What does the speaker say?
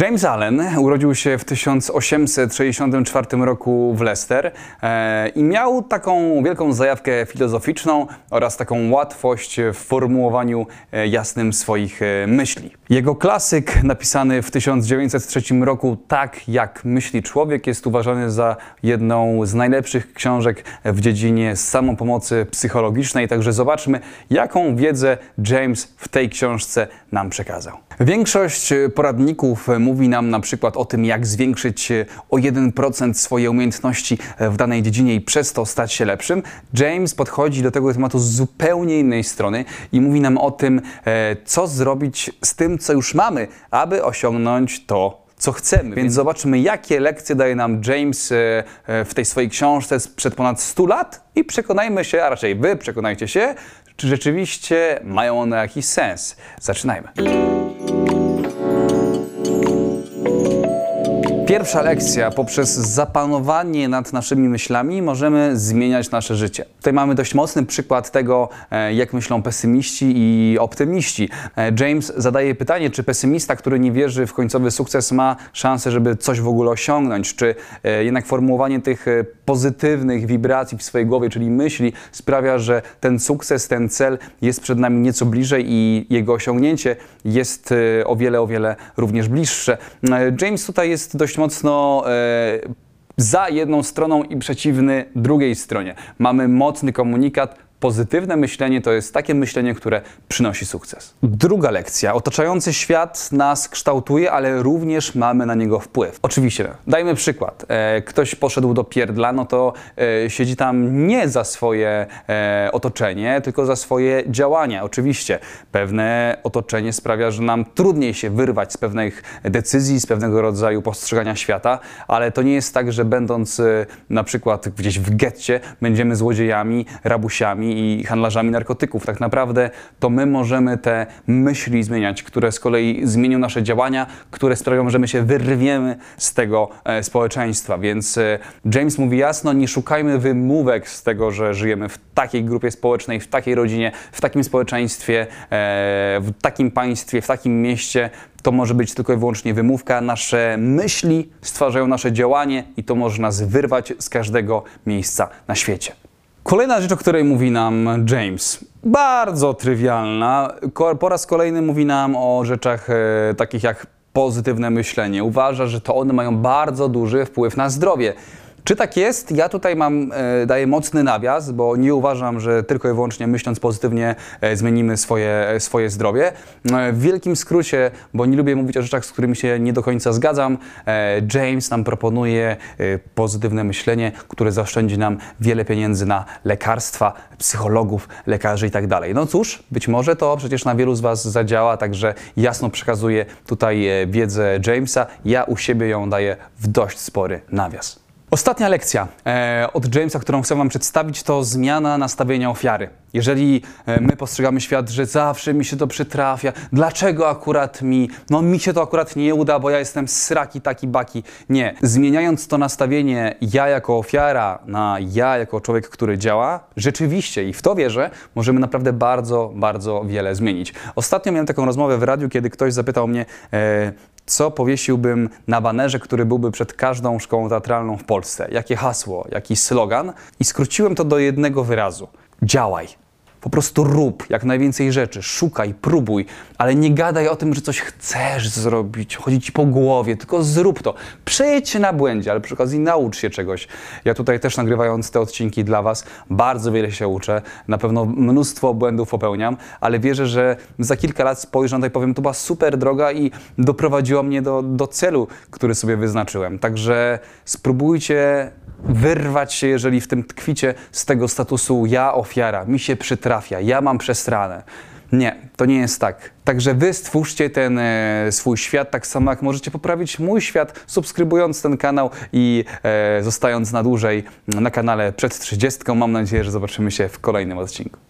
James Allen urodził się w 1864 roku w Leicester e, i miał taką wielką zajawkę filozoficzną oraz taką łatwość w formułowaniu e, jasnym swoich e, myśli. Jego klasyk napisany w 1903 roku Tak jak myśli człowiek jest uważany za jedną z najlepszych książek w dziedzinie samopomocy psychologicznej, także zobaczmy jaką wiedzę James w tej książce nam przekazał. Większość poradników mówi nam na przykład o tym, jak zwiększyć o 1% swoje umiejętności w danej dziedzinie i przez to stać się lepszym. James podchodzi do tego tematu z zupełnie innej strony i mówi nam o tym, e, co zrobić z tym, co już mamy, aby osiągnąć to, co chcemy. Więc zobaczmy, jakie lekcje daje nam James e, e, w tej swojej książce sprzed ponad 100 lat i przekonajmy się, a raczej wy przekonajcie się, czy rzeczywiście mają one jakiś sens. Zaczynajmy. Pierwsza lekcja. Poprzez zapanowanie nad naszymi myślami możemy zmieniać nasze życie. Tutaj mamy dość mocny przykład tego, e, jak myślą pesymiści i optymiści. E, James zadaje pytanie, czy pesymista, który nie wierzy w końcowy sukces, ma szansę, żeby coś w ogóle osiągnąć, czy e, jednak formułowanie tych pozytywnych wibracji w swojej głowie, czyli myśli, sprawia, że ten sukces, ten cel jest przed nami nieco bliżej i jego osiągnięcie jest o wiele, o wiele również bliższe. James tutaj jest dość mocno e, za jedną stroną i przeciwny drugiej stronie. Mamy mocny komunikat, Pozytywne myślenie to jest takie myślenie, które przynosi sukces. Druga lekcja. Otaczający świat nas kształtuje, ale również mamy na niego wpływ. Oczywiście, dajmy przykład. E, ktoś poszedł do pierdla, no to e, siedzi tam nie za swoje e, otoczenie, tylko za swoje działania. Oczywiście, pewne otoczenie sprawia, że nam trudniej się wyrwać z pewnych decyzji, z pewnego rodzaju postrzegania świata, ale to nie jest tak, że będąc na przykład gdzieś w getcie, będziemy złodziejami, rabusiami, i handlarzami narkotyków. Tak naprawdę to my możemy te myśli zmieniać, które z kolei zmienią nasze działania, które sprawią, że my się wyrwiemy z tego e, społeczeństwa. Więc e, James mówi jasno, nie szukajmy wymówek z tego, że żyjemy w takiej grupie społecznej, w takiej rodzinie, w takim społeczeństwie, e, w takim państwie, w takim mieście. To może być tylko i wyłącznie wymówka. Nasze myśli stwarzają nasze działanie i to może nas wyrwać z każdego miejsca na świecie. Kolejna rzecz, o której mówi nam James, bardzo trywialna. Po raz kolejny mówi nam o rzeczach e, takich jak pozytywne myślenie. Uważa, że to one mają bardzo duży wpływ na zdrowie. Czy tak jest? Ja tutaj mam, e, daję mocny nawias, bo nie uważam, że tylko i wyłącznie myśląc pozytywnie e, zmienimy swoje, e, swoje zdrowie. W wielkim skrócie, bo nie lubię mówić o rzeczach, z którymi się nie do końca zgadzam, James nam proponuje pozytywne myślenie, które zaoszczędzi nam wiele pieniędzy na lekarstwa, psychologów, lekarzy i tak. No cóż, być może to przecież na wielu z Was zadziała, także jasno przekazuję tutaj wiedzę Jamesa. Ja u siebie ją daję w dość spory nawias. Ostatnia lekcja e, od Jamesa, którą chcę Wam przedstawić, to zmiana nastawienia ofiary. Jeżeli e, my postrzegamy świat, że zawsze mi się to przytrafia, dlaczego akurat mi, no mi się to akurat nie uda, bo ja jestem sraki, taki, baki. Nie. Zmieniając to nastawienie ja jako ofiara na ja jako człowiek, który działa, rzeczywiście i w to wierzę, możemy naprawdę bardzo, bardzo wiele zmienić. Ostatnio miałem taką rozmowę w radiu, kiedy ktoś zapytał mnie, e, co powiesiłbym na banerze, który byłby przed każdą szkołą teatralną w Polsce? Jakie hasło, jaki slogan? I skróciłem to do jednego wyrazu: działaj. Po prostu rób jak najwięcej rzeczy, szukaj, próbuj, ale nie gadaj o tym, że coś chcesz zrobić, chodzi ci po głowie, tylko zrób to. Przejedź się na błędzie, ale przy okazji naucz się czegoś. Ja tutaj też nagrywając te odcinki dla Was, bardzo wiele się uczę, na pewno mnóstwo błędów popełniam, ale wierzę, że za kilka lat spojrzę na to i powiem, to była super droga i doprowadziła mnie do, do celu, który sobie wyznaczyłem. Także spróbujcie wyrwać się, jeżeli w tym tkwicie, z tego statusu ja ofiara, mi się przytrafia, ja mam przestranę. Nie, to nie jest tak. Także wy stwórzcie ten e, swój świat tak samo, jak możecie poprawić mój świat, subskrybując ten kanał i e, zostając na dłużej na kanale przed 30. Mam nadzieję, że zobaczymy się w kolejnym odcinku.